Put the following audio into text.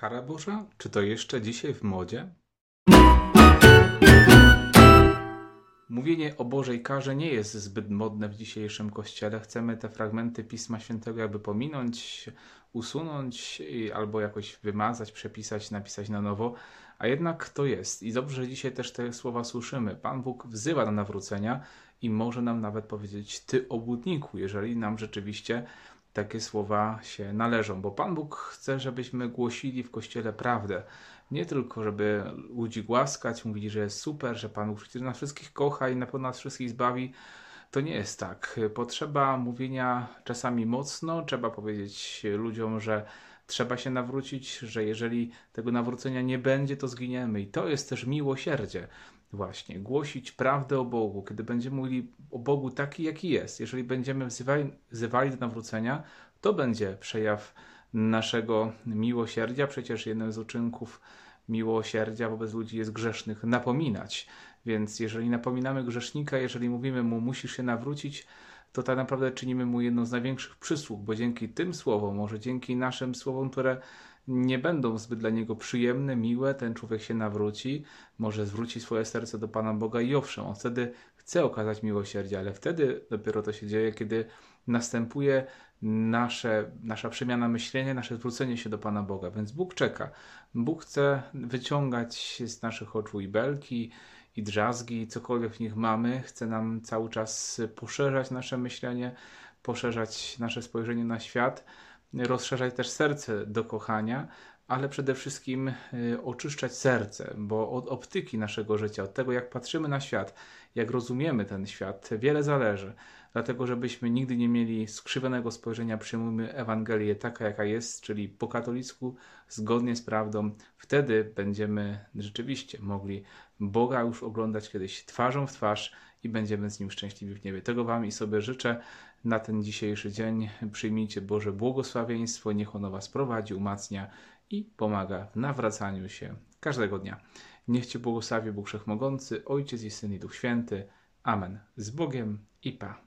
Kara Boża? Czy to jeszcze dzisiaj w modzie? Mówienie o Bożej karze nie jest zbyt modne w dzisiejszym kościele. Chcemy te fragmenty Pisma Świętego jakby pominąć, usunąć albo jakoś wymazać, przepisać, napisać na nowo. A jednak to jest. I dobrze, że dzisiaj też te słowa słyszymy. Pan Bóg wzywa do nawrócenia i może nam nawet powiedzieć: Ty, obłudniku, jeżeli nam rzeczywiście takie słowa się należą, bo Pan Bóg chce, żebyśmy głosili w kościele prawdę. Nie tylko, żeby ludzi głaskać, mówili, że jest super, że Pan Bóg nas wszystkich kocha i na pewno nas wszystkich zbawi. To nie jest tak. Potrzeba mówienia czasami mocno, trzeba powiedzieć ludziom, że trzeba się nawrócić, że jeżeli tego nawrócenia nie będzie, to zginiemy. I to jest też miłosierdzie. Właśnie, głosić prawdę o Bogu, kiedy będziemy mówili o Bogu taki, jaki jest. Jeżeli będziemy wzywali, wzywali do nawrócenia, to będzie przejaw naszego miłosierdzia. Przecież jednym z uczynków miłosierdzia wobec ludzi jest grzesznych napominać. Więc jeżeli napominamy grzesznika, jeżeli mówimy mu, musisz się nawrócić, to tak naprawdę czynimy mu jedną z największych przysług, bo dzięki tym słowom, może dzięki naszym słowom, które nie będą zbyt dla niego przyjemne, miłe, ten człowiek się nawróci, może zwróci swoje serce do Pana Boga i owszem, on wtedy chce okazać miłosierdzie, ale wtedy dopiero to się dzieje, kiedy następuje nasze, nasza przemiana myślenia, nasze zwrócenie się do Pana Boga. Więc Bóg czeka. Bóg chce wyciągać z naszych oczu i belki, i drzazgi, i cokolwiek w nich mamy. Chce nam cały czas poszerzać nasze myślenie, poszerzać nasze spojrzenie na świat, rozszerzać też serce do kochania, ale przede wszystkim y, oczyszczać serce, bo od optyki naszego życia, od tego jak patrzymy na świat, jak rozumiemy ten świat, wiele zależy. Dlatego, żebyśmy nigdy nie mieli skrzywionego spojrzenia, przyjmujmy Ewangelię taka, jaka jest, czyli po katolicku, zgodnie z prawdą. Wtedy będziemy rzeczywiście mogli Boga już oglądać kiedyś twarzą w twarz i będziemy z Nim szczęśliwi w niebie. Tego Wam i sobie życzę na ten dzisiejszy dzień. Przyjmijcie Boże błogosławieństwo, niech ono Was prowadzi, umacnia i pomaga w nawracaniu się każdego dnia. Niech Cię błogosławi Bóg Wszechmogący, Ojciec i Syn i Duch Święty. Amen. Z Bogiem i Pa.